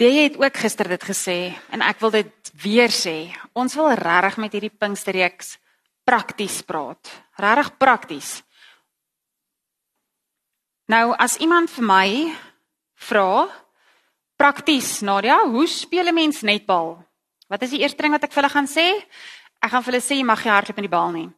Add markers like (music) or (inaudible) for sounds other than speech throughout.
Jy het ook gister dit gesê en ek wil dit weer sê. Ons wil regtig met hierdie Pinksterreeks prakties praat. Regtig prakties. Nou as iemand vir my vra prakties Nadia, hoe speel 'n mens netbal? Wat is die eerste ding wat ek vir hulle gaan sê? Ek gaan vir hulle sê jy mag nie hardloop met die bal nie.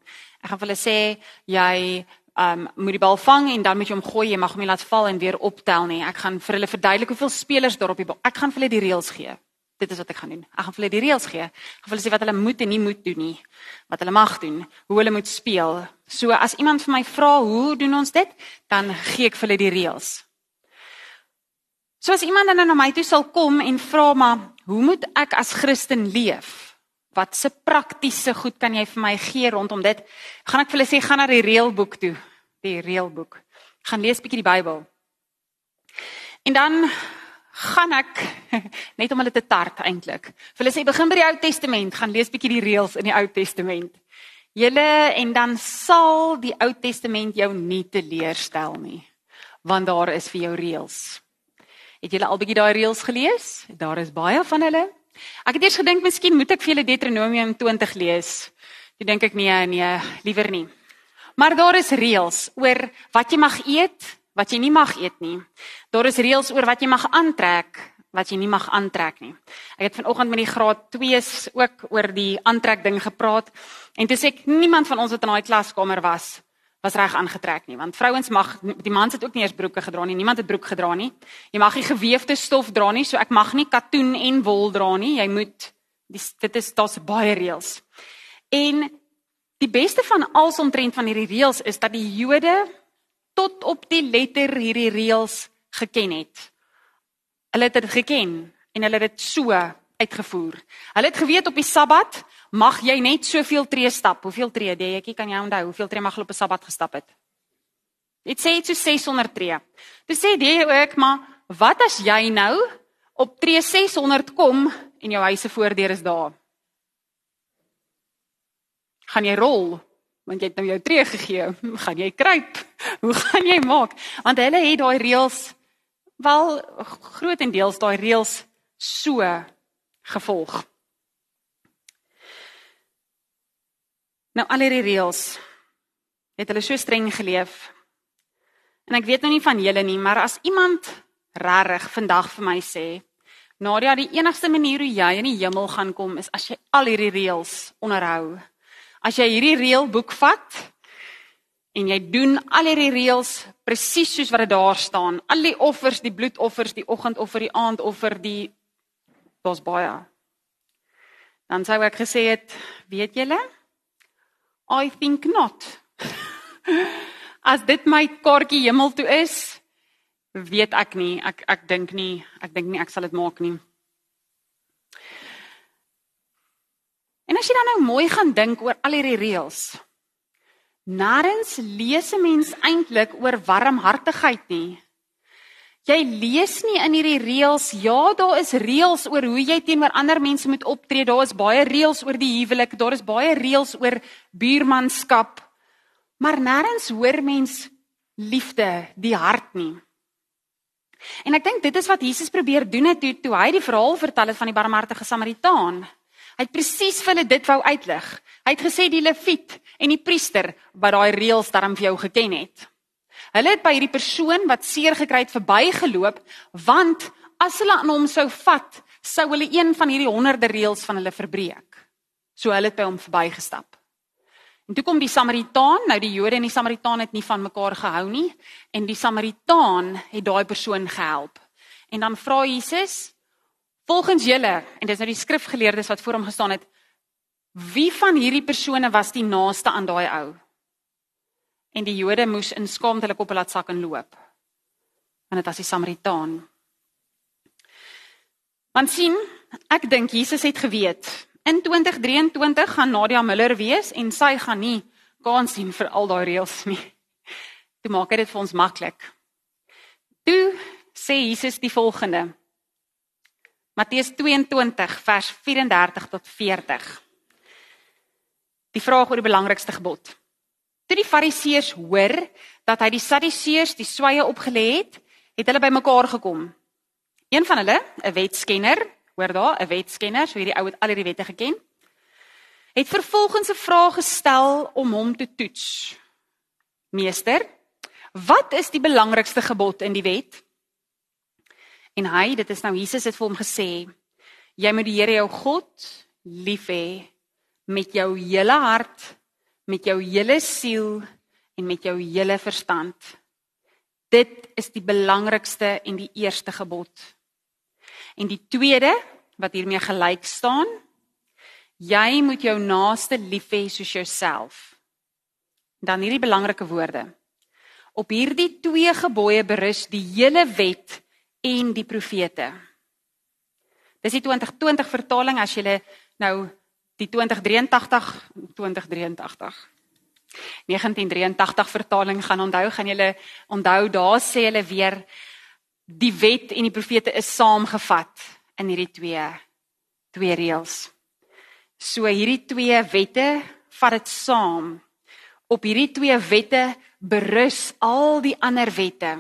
Ek gaan vir hulle sê jy um moet die bal vang en dan moet jy hom gooi, jy mag hom nie laat val en weer optel nie. Ek gaan vir hulle verduidelik hoeveel spelers daar op die bal. Ek gaan vir hulle die reëls gee. Dit is wat ek gaan doen. Ek gaan vir hulle die reëls gee. Ek gaan vir hulle wat hulle moet en nie moet doen nie. Wat hulle mag doen, hoe hulle moet speel. So as iemand vir my vra hoe doen ons dit, dan gee ek vir hulle die reëls. So as iemand dan na my toe sal kom en vra maar, hoe moet ek as Christen leef? Wat se praktiese goed kan jy vir my gee rondom dit? Gaan ek vir hulle sê gaan na die reëlboek toe, die reëlboek. Gaan lees bietjie die Bybel. En dan gaan ek (laughs) net om hulle te tart eintlik. Vir hulle sê begin by die Ou Testament, gaan lees bietjie die reëls in die Ou Testament. Julle en dan sal die Ou Testament jou nie teleurstel nie, want daar is vir jou reëls. Het julle al bietjie daai reëls gelees? Daar is baie van hulle. Ek het eers gedink miskien moet ek vir julle Deuteronomium 20 lees. Toe dink ek nee, nee, liewer nie. Maar daar is reëls oor wat jy mag eet, wat jy nie mag eet nie. Daar is reëls oor wat jy mag aantrek, wat jy nie mag aantrek nie. Ek het vanoggend met die graad 2s ook oor die aantrek ding gepraat en toe sê ek niemand van ons wat in daai klaskamer was was reg aangetrek nie want vrouens mag die mans het ook nie eers broeke gedra nie niemand het broek gedra nie jy mag nie gewefte stof dra nie so ek mag nie katoen en wol dra nie jy moet die, dit is daar's baie reëls en die beste van als omtrent van hierdie reëls is dat die Jode tot op die letter hierdie reëls geken het. Hulle het dit geken en hulle het dit so uitgevoer. Hulle het geweet op die Sabbat mag jy net soveel tree stap. Hoeveel tree? Jy kan jy onthou hoeveel tree mag hulle op 'n Sabbat gestap het? Dit sê dit so 600 tree. Dis sê jy ook maar wat as jy nou op tree 600 kom en jou huis se voordeur is daar? Gaan jy rol? want jy het nou jou tree gegee, (laughs) gaan jy kruip? (laughs) Hoe gaan jy maak? Want hulle het daai reëls wel grootendeels daai reëls so gevolg. Nou al hierdie reëls het hulle so streng geleef. En ek weet nou nie van julle nie, maar as iemand regtig vandag vir my sê, Nadia, die enigste manier hoe jy in die hemel gaan kom is as jy al hierdie reëls onderhou. As jy hierdie reëlboek vat en jy doen al hierdie reëls presies soos wat dit daar staan, al die offers, die bloedoffers, die oggendoffer, die aandoffer, die daar's baie. Dan sou ek gesê het, weet julle? I think not. As dit my kaartjie hemel toe is, weet ek nie, ek ek dink nie, ek dink nie ek sal dit maak nie. En as jy dan nou mooi gaan dink oor al hierdie reëls. Narens lees 'n mens eintlik oor warmhartigheid nie. Jy lees nie in hierdie reëls, ja, daar is reëls oor hoe jy teenoor ander mense moet optree. Daar is baie reëls oor die huwelik, daar is baie reëls oor buurmanskap. Maar nêrens hoor mens liefde, die hart nie. En ek dink dit is wat Jesus probeer doen het toe toe hy die verhaal vertel het van die barmhartige Samaritaan. Hy het presies vir hulle dit wou uitlig. Hy het gesê die leviet en die priester wat daai reëls daarom vir jou geken het. Hulle het by hierdie persoon wat seer gekry het verbygeloop want as hulle aan hom sou vat, sou hulle een van hierdie honderde reëls van hulle verbreek. So hulle het by hom verbygestap. En toe kom die Samaritaan, nou die Jode en die Samaritaan het nie van mekaar gehou nie en die Samaritaan het daai persoon gehelp. En dan vra Jesus, Volgens julle en dis nou die skrifgeleerdes wat voor hom gestaan het, wie van hierdie persone was die naaste aan daai ou? En die Jode moes in skaamte hulle koppe laat sak en loop. Want dit was die Samaritaan. Want sien, ek dink Jesus het geweet in 2023 gaan Nadia Miller wees en sy gaan nie kans sien vir al daai reëls nie. Toe maak hy dit vir ons maklik. Toe sê Jesus die volgende: Matteus 22 vers 34 tot 40. Die vraag oor die belangrikste gebod. Toe die Fariseërs hoor dat hy die Sadduseërs die sweye opgelê het, het hulle bymekaar gekom. Een van hulle, 'n wetskenner, hoor daar, 'n wetskenner, so hierdie ou het al hierdie wette geken, het vervolgens 'n vraag gestel om hom te toets. Meester, wat is die belangrikste gebod in die wet? En hy, dit is nou Jesus het vir hom gesê, jy moet die Here jou God lief hê met jou hele hart, met jou hele siel en met jou hele verstand. Dit is die belangrikste en die eerste gebod. En die tweede wat hiermee gelyk staan, jy moet jou naaste lief hê soos jouself. Dan hierdie belangrike woorde. Op hierdie twee gebooie berus die hele wet en die profete. Dis die 2020 vertaling as jy nou die 2083 2083 1983 vertaling gaan onthou, gaan julle onthou daar sê hulle weer die wet en die profete is saamgevat in hierdie twee twee reëls. So hierdie twee wette vat dit saam. Op hierdie twee wette berus al die ander wette.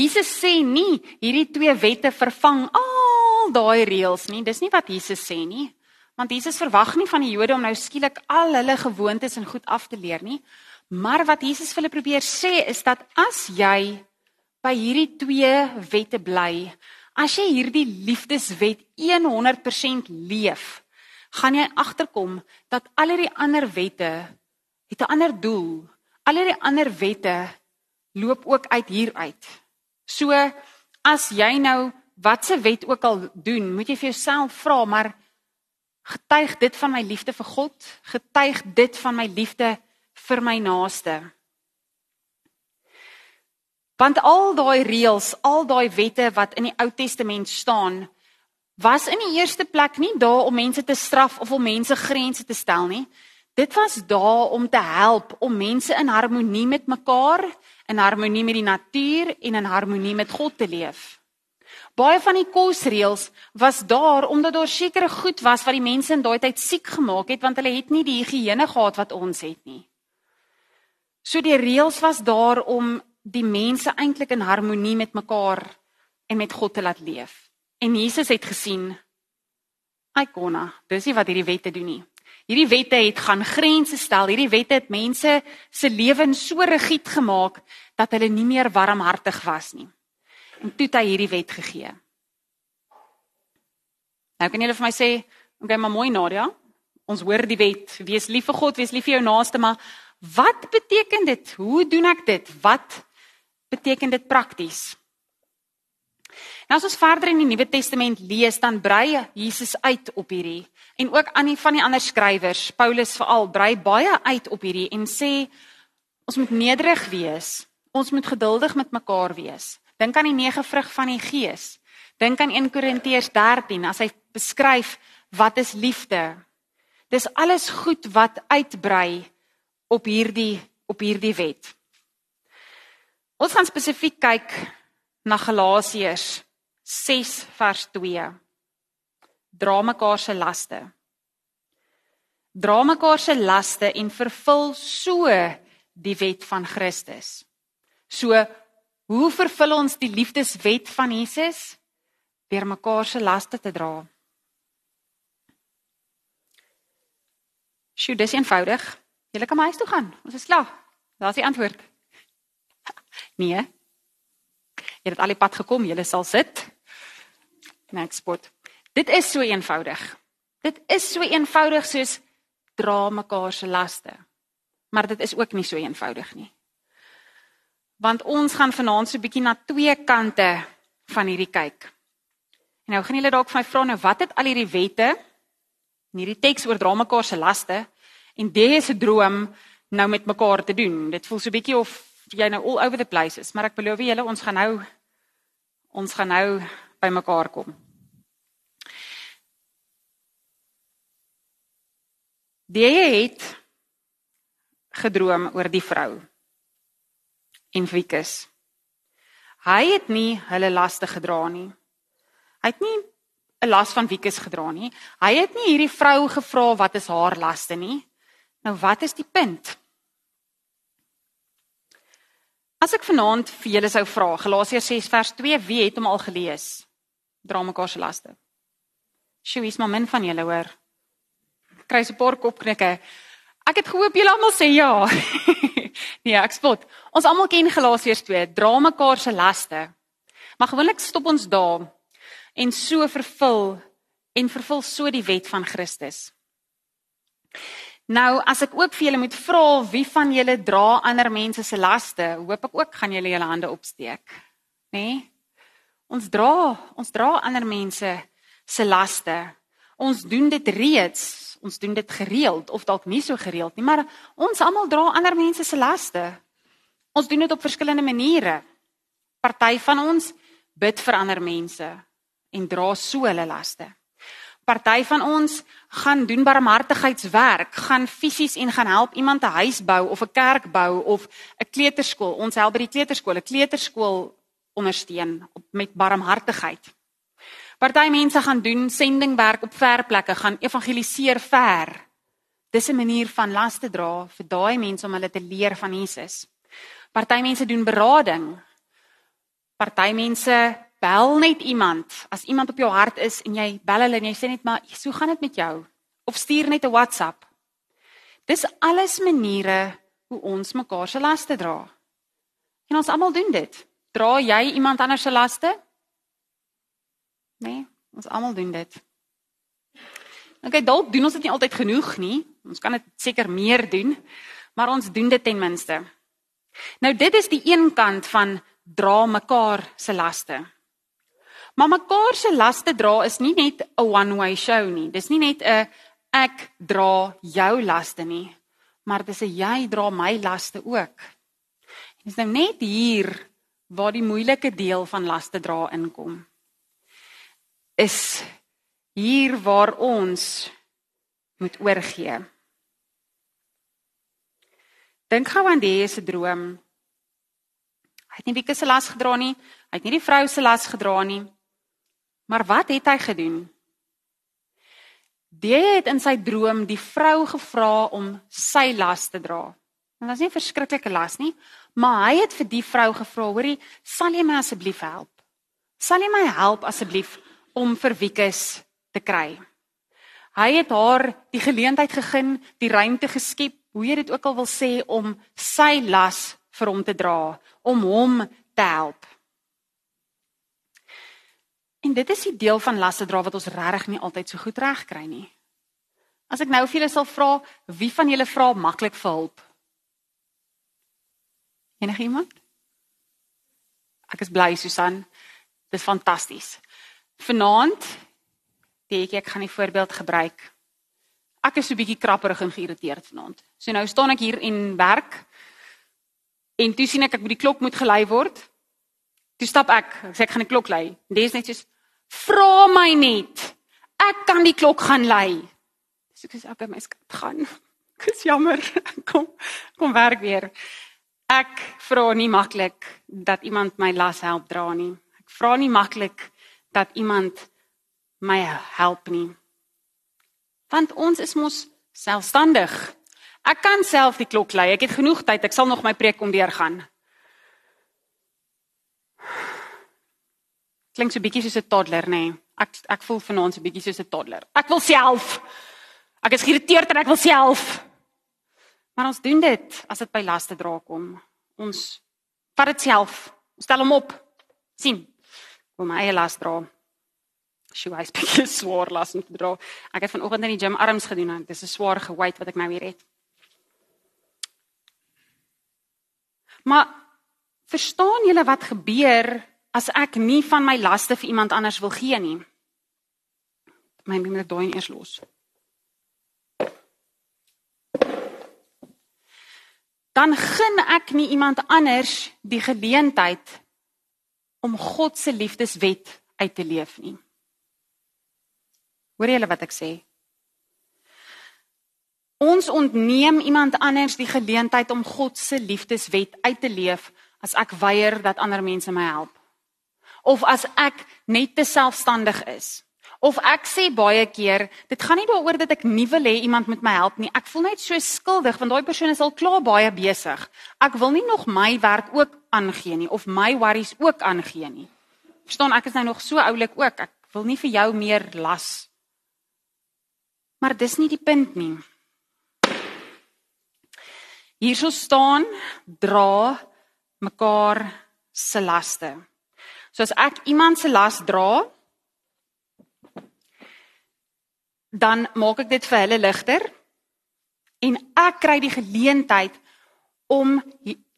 Jesus sê nie hierdie twee wette vervang al daai reëls nie. Dis nie wat Jesus sê nie. Want Jesus verwag nie van die Jode om nou skielik al hulle gewoontes en goed af te leer nie. Maar wat Jesus vir hulle probeer sê is dat as jy by hierdie twee wette bly, as jy hierdie liefdeswet 100% leef, gaan jy agterkom dat al hierdie ander wette het 'n ander doel. Al hierdie ander wette loop ook uit hier uit. So as jy nou watse wet ook al doen, moet jy vir jouself vra, maar Getuig dit van my liefde vir God, getuig dit van my liefde vir my naaste. Want al daai reëls, al daai wette wat in die Ou Testament staan, was in die eerste plek nie daar om mense te straf of om mense grense te stel nie. Dit was daar om te help om mense in harmonie met mekaar, in harmonie met die natuur en in harmonie met God te leef. Baie van die kosreëls was daar omdat daar sekere goed was wat die mense in daai tyd siek gemaak het want hulle het nie die higiëne gehad wat ons het nie. So die reëls was daar om die mense eintlik in harmonie met mekaar en met God te laat leef. En Jesus het gesien Ikona, dis nie wat hierdie wette doen nie. Hierdie wette het gaan grense stel. Hierdie wette het mense se lewens so rigied gemaak dat hulle nie meer warmhartig was nie en toe het hy hierdie wet gegee. Nou kan julle vir my sê, okay, maar mooi Nadia, ons hoor die wet, wees lief vir God, wees lief vir jou naaste, maar wat beteken dit? Hoe doen ek dit? Wat beteken dit prakties? Nou as ons verder in die Nuwe Testament lees, dan brei Jesus uit op hierdie en ook aan die van die ander skrywers, Paulus veral, brei baie uit op hierdie en sê ons moet nederig wees. Ons moet geduldig met mekaar wees. Dink aan die nege vrug van die Gees. Dink aan 1 Korintiërs 13 as hy beskryf wat is liefde. Dis alles goed wat uitbrei op hierdie op hierdie wet. Ons gaan spesifiek kyk na Galasiërs 6 vers 2. Dra mekaar se laste. Dra mekaar se laste en vervul so die wet van Christus. So Hoe vervul ons die liefdeswet van Jesus? Deur mekaar se laste te dra. Sjoe, dis eenvoudig. Julle kan my huis toe gaan. Ons is klaar. Daar's die antwoord. (laughs) Nee. Jy het al die pad gekom, jy sal sit. Next spot. Dit is so eenvoudig. Dit is so eenvoudig soos dra mekaar se laste. Maar dit is ook nie so eenvoudig nie want ons gaan vanaand so 'n bietjie na twee kante van hierdie kyk. En nou gaan julle dalk vir my vra nou wat het al hierdie wette en hierdie teks oor dra mekaar se laste en dese droom nou met mekaar te doen. Dit voel so 'n bietjie of jy nou all over the place is, maar ek belowe julle ons gaan nou ons gaan nou by mekaar kom. Die het gedroom oor die vrou en Wikus. Hy het nie hulle laste gedra nie. Hy het nie 'n las van Wikus gedra nie. Hy het nie hierdie vrou gevra wat is haar laste nie. Nou wat is die punt? As ek vanaand vir julle sou vra, Galasiërs 6 vers 2, wie het hom al gelees? Dra mekaar se laste. Sjoe, is maar min van julle hoor. Kry se paar kopknikke. Ek het gehoop julle almal sê ja. (laughs) nee, ek spot. Ons almal ken Galasiërs 2, dra mekaar se laste. Maar gewoonlik stop ons daar en so vervul en vervul so die wet van Christus. Nou, as ek ook vir julle moet vra wie van julle dra ander mense se laste, hoop ek ook gaan julle julle hande opsteek. Né? Nee? Ons dra, ons dra ander mense se laste. Ons doen dit reeds, ons doen dit gereeld of dalk nie so gereeld nie, maar ons almal dra ander mense se laste. Ons doen dit op verskillende maniere. Party van ons bid vir ander mense en dra so hulle laste. Party van ons gaan doen barmhartigheidswerk, gaan fisies en gaan help iemand 'n huis bou of 'n kerk bou of 'n kleuterskool. Ons help by die kleuterskool, 'n kleuterskool ondersteun met barmhartigheid. Party mense gaan doen sendingwerk op ver plekke, gaan evangeliseer ver. Dis 'n manier van laste dra vir daai mense om hulle te leer van Jesus. Party mense doen berading. Party mense bel net iemand as iemand op jou hart is en jy bel hulle en jy sê net maar so gaan dit met jou of stuur net 'n WhatsApp. Dis alles maniere hoe ons mekaar se laste dra. En ons almal doen dit. Dra jy iemand anders se laste? Nee, ons almal doen dit. Okay, dalk doen ons dit nie altyd genoeg nie. Ons kan dit seker meer doen, maar ons doen dit ten minste. Nou dit is die een kant van dra mekaar se laste. Maar mekaar se laste dra is nie net 'n one way show nie. Dis nie net 'n ek dra jou laste nie, maar dis 'n jy dra my laste ook. Dis nou net hier waar die moeilike deel van laste dra inkom. Is hier waar ons moet oorgee. Dink gou aan die se droom. Hy het nie wie se las gedra nie. Hy het nie die vrou se las gedra nie. Maar wat het hy gedoen? Die het in sy droom die vrou gevra om sy las te dra. Dit was nie 'n verskriklike las nie, maar hy het vir die vrou gevra, hoorie, sal jy my asseblief help? Sal jy my help asseblief om vir Wikus te kry? Hy het haar die geleentheid gegee, die ruimte geskep, hoe jy dit ook al wil sê om sy las vir hom te dra, om hom te help. En dit is die deel van laste dra wat ons regtig nie altyd so goed reg kry nie. As ek nou vir julle sal vra, wie van julle vra maklik vir hulp? Enige iemand? Ek is bly Susan. Dis fantasties. Vanaand dink ek gaan 'n voorbeeld gebruik. Ek is so bietjie krapperig en geïrriteerd vanaand. So nou staan ek hier en werk. En toe sien ek ek moet die klok moet gelei word. Toe stap ek, ek sê ek gaan die klok lei. Dis net soos Vra my net. Ek kan die klok gaan lei. So ek sê okay, my skat gaan. (laughs) Dis jammer. (laughs) Kom kom werk weer. Ek vra nie maklik dat iemand my las help dra nie. Ek vra nie maklik dat iemand my help nie. Want ons is mos selfstandig. Ek kan self die klok lei. Ek het genoeg tyd. Ek sal nog my preek kom deurgaan. Klink so bietjie soos 'n toddler, nê? Nee. Ek ek voel vanaand so bietjie soos 'n toddler. Ek wil self. Ek is geïrriteerd en ek wil self. Maar ons doen dit as dit by laste dra kom. Ons vat dit self. Ons stel hom op. sien. Kom my eie las dra. Sjoe, hy's bietjie swaar las om te dra. Ek het vanoggend in die gym arms gedoen. Dit is 'n swaar geweight wat ek nou weer het. Maar verstaan julle wat gebeur as ek nie van my laste vir iemand anders wil gee nie. My moet daai eers los. Dan gun ek nie iemand anders die geleentheid om God se liefdeswet uit te leef nie. Hoor jy wat ek sê? Ons ontneem iemand anders die geleentheid om God se liefdeswet uit te leef as ek weier dat ander mense my help of as ek net te selfstandig is Of ek sê baie keer, dit gaan nie daaroor dat ek nie wil hê iemand moet my help nie. Ek voel net so skuldig want daai persoon is al klaar baie besig. Ek wil nie nog my werk ook aangee nie of my worries ook aangee nie. Verstaan, ek is nou nog so oulik ook. Ek wil nie vir jou meer las. Maar dis nie die punt nie. Hierso staan dra mekaar se laste. So as ek iemand se las dra, dan maak ek dit vir hulle ligter en ek kry die geleentheid om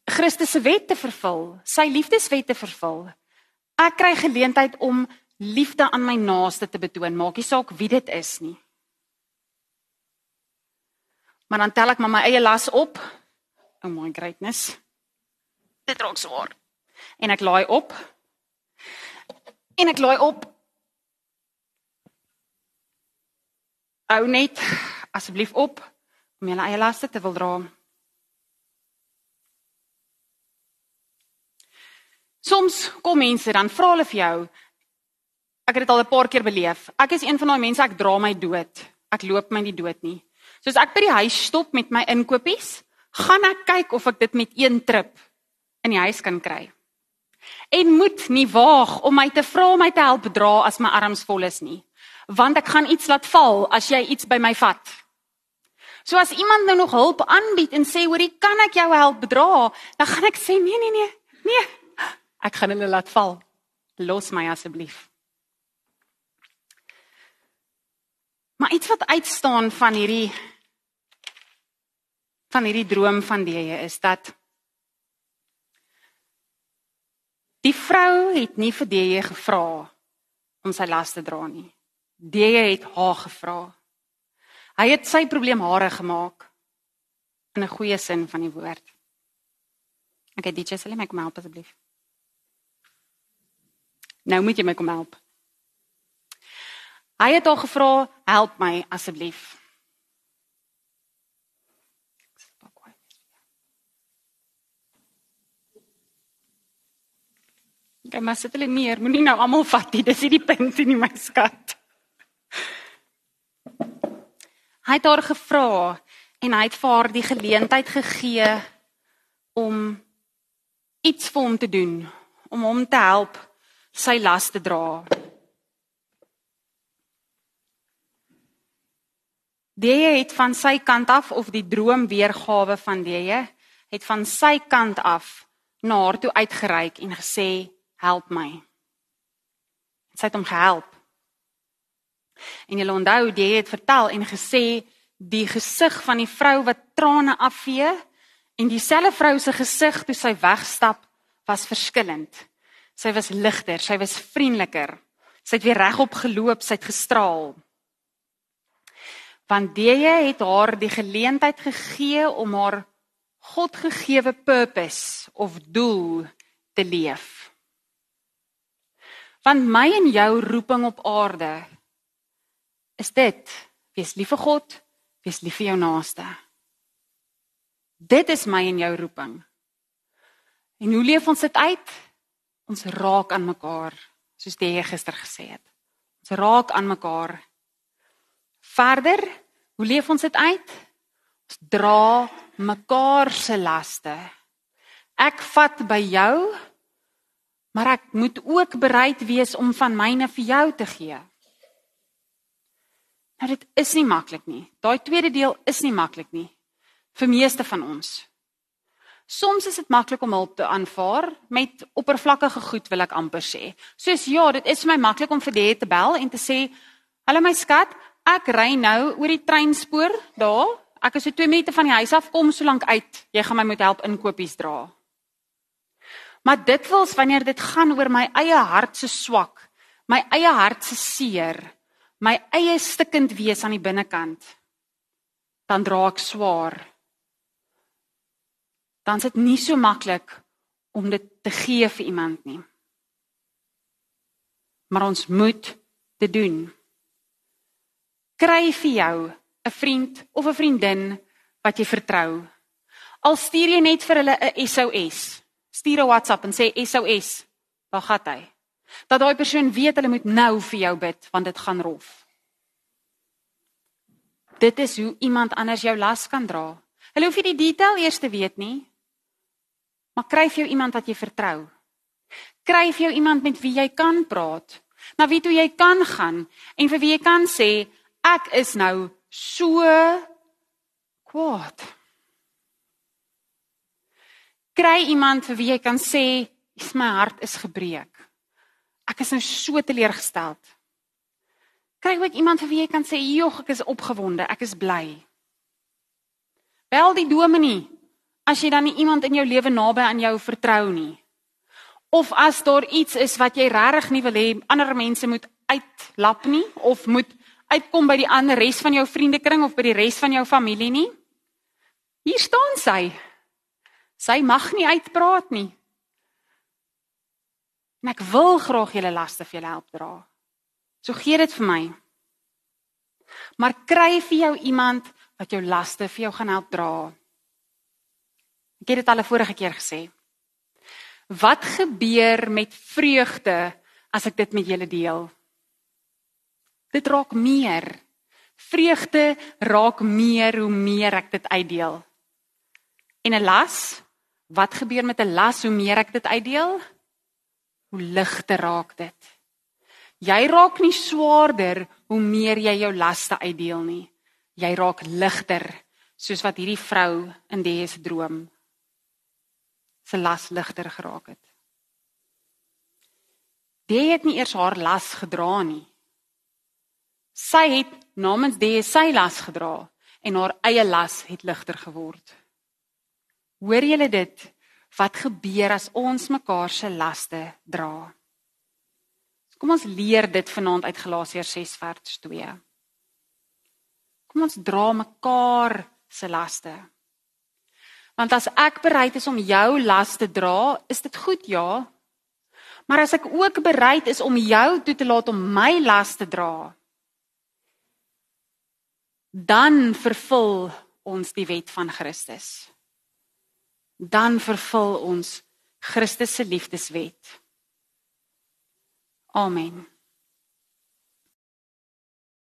Christus se wet te vervul, sy liefdeswet te vervul. Ek kry geleentheid om liefde aan my naaste te betoon, maak nie saak wie dit is nie. Maar dan tel ek maar my eie las op. Oh my greatness. Dit raak swaar. En ek laai op. En ek laai op Hou net asseblief op om julle eie laste te wil dra. Soms kom mense dan vra hulle vir jou. Ek het dit al 'n paar keer beleef. Ek is een van daai mense ek dra my dood. Ek loop my nie dood nie. Soos ek by die huis stop met my inkopies, gaan ek kyk of ek dit met een trip in die huis kan kry. En moet nie waag om my te vra om my te help dra as my arms vol is nie want ek gaan iets laat val as jy iets by my vat. So as iemand nou nog hulp aanbied en sê hoorie kan ek jou help dra, dan gaan ek sê nee nee nee. Nee. Ek gaan hulle laat val. Los my asseblief. Maar iets wat uitstaan van hierdie van hierdie droom van Here is dat die vrou het nie vir Here gevra om sy las te dra nie. Die het haar gevra. Hy het sy probleem hare gemaak in 'n goeie sin van die woord. Okay, DJ, sal jy my kom help asseblief? Nou moet jy my kom help. Hy het haar gevra, "Help my asseblief." Ek maar sit hulle neer, moenie nou almal vat nie. Dis nie die punt nie, my skat. Hy het haar gevra en hy het vir haar die geleentheid gegee om iets vir hom te doen, om hom te help sy las te dra. Die het van sy kant af of die droom weergawe van die het van sy kant af na haar toe uitgereik en gesê help my. Sy het hom gehelp. En jy onthou, jy het vertel en gesê die gesig van die vrou wat trane afvee en dieselfde vrou se gesig toe sy wegstap was verskillend. Sy was ligter, sy was vriendeliker. Sy het weer regop geloop, sy het gestraal. Want jy het haar die geleentheid gegee om haar Godgegewe purpose of doel te leef. Want my en jou roeping op aarde is dit: wees lief vir God, wees lief vir jou naaste. Dit is my en jou roeping. En hoe leef ons dit uit? Ons raak aan mekaar, soos die gister gesê het. Ons raak aan mekaar. Verder, hoe leef ons dit uit? Ons dra mekaar se laste. Ek vat by jou, maar ek moet ook bereid wees om van myne vir jou te gee. Nou dit is nie maklik nie. Daai tweede deel is nie maklik nie vir meeste van ons. Soms is dit maklik om hulp te aanvaar met oppervlakkige goed wil ek amper sê. Soos ja, dit is vir my maklik om vir die te bel en te sê, "Hallo my skat, ek ry nou oor die treinspoor daar. Ek is so 2 minute van die huis af, kom so lank uit. Jy gaan my moet help inkopies dra." Maar dit wils wanneer dit gaan oor my eie hart se swak, my eie hart se seer, my eie stikkend wees aan die binnekant, dan dra ek swaar. Dan is dit nie so maklik om dit te gee vir iemand nie. Maar ons moet dit doen. Kry vir jou 'n vriend of 'n vriendin wat jy vertrou. Al stuur jy net vir hulle 'n SOS. Stuur 'n WhatsApp en sê SOS. Waar gaan hy? Dat daai persoon weet hulle moet nou vir jou bid want dit gaan rof. Dit is hoe iemand anders jou las kan dra. Hulle hoef nie die detail eers te weet nie. Maar kry vir jou iemand wat jy vertrou. Kry vir jou iemand met wie jy kan praat. Na wie toe jy kan gaan en vir wie jy kan sê ek is nou so kwaad. Kry iemand vir wie jy kan sê, "Is my hart is gebreek. Ek is nou so teleurgesteld." Kry ook iemand vir wie jy kan sê, "Jog, ek is opgewonde, ek is bly." Bel die dominee as jy dan nie iemand in jou lewe naby aan jou vertrou nie. Of as daar iets is wat jy regtig nie wil hê ander mense moet uitlap nie of moet uitkom by die ander res van jou vriendekring of by die res van jou familie nie. Hier staan sy. Sy mag nie uitpraat nie. En ek wil graag julle laste vir julle help dra. So gee dit vir my. Maar kry vir jou iemand wat jou laste vir jou gaan help dra. Ek het dit al 'n vorige keer gesê. Wat gebeur met vreugde as ek dit met julle deel? Dit raak meer. Vreugde raak meer hoe meer ek dit uitdeel. En 'n las Wat gebeur met 'n las hoe meer ek dit uitdeel? Hoe ligter raak dit. Jy raak nie swaarder hoe meer jy jou laste uitdeel nie. Jy raak ligter soos wat hierdie vrou in die se droom se las ligter geraak het. Die het nie eers haar las gedra nie. Sy het namens die sy las gedra en haar eie las het ligter geword. Hoor julle dit? Wat gebeur as ons mekaar se laste dra? Kom ons leer dit vanaand uit Galasiërs 6 vers 2. Kom ons dra mekaar se laste. Want as ek bereid is om jou las te dra, is dit goed, ja. Maar as ek ook bereid is om jou toe te laat om my las te dra, dan vervul ons die wet van Christus dan vervul ons Christus se liefdeswet. Amen.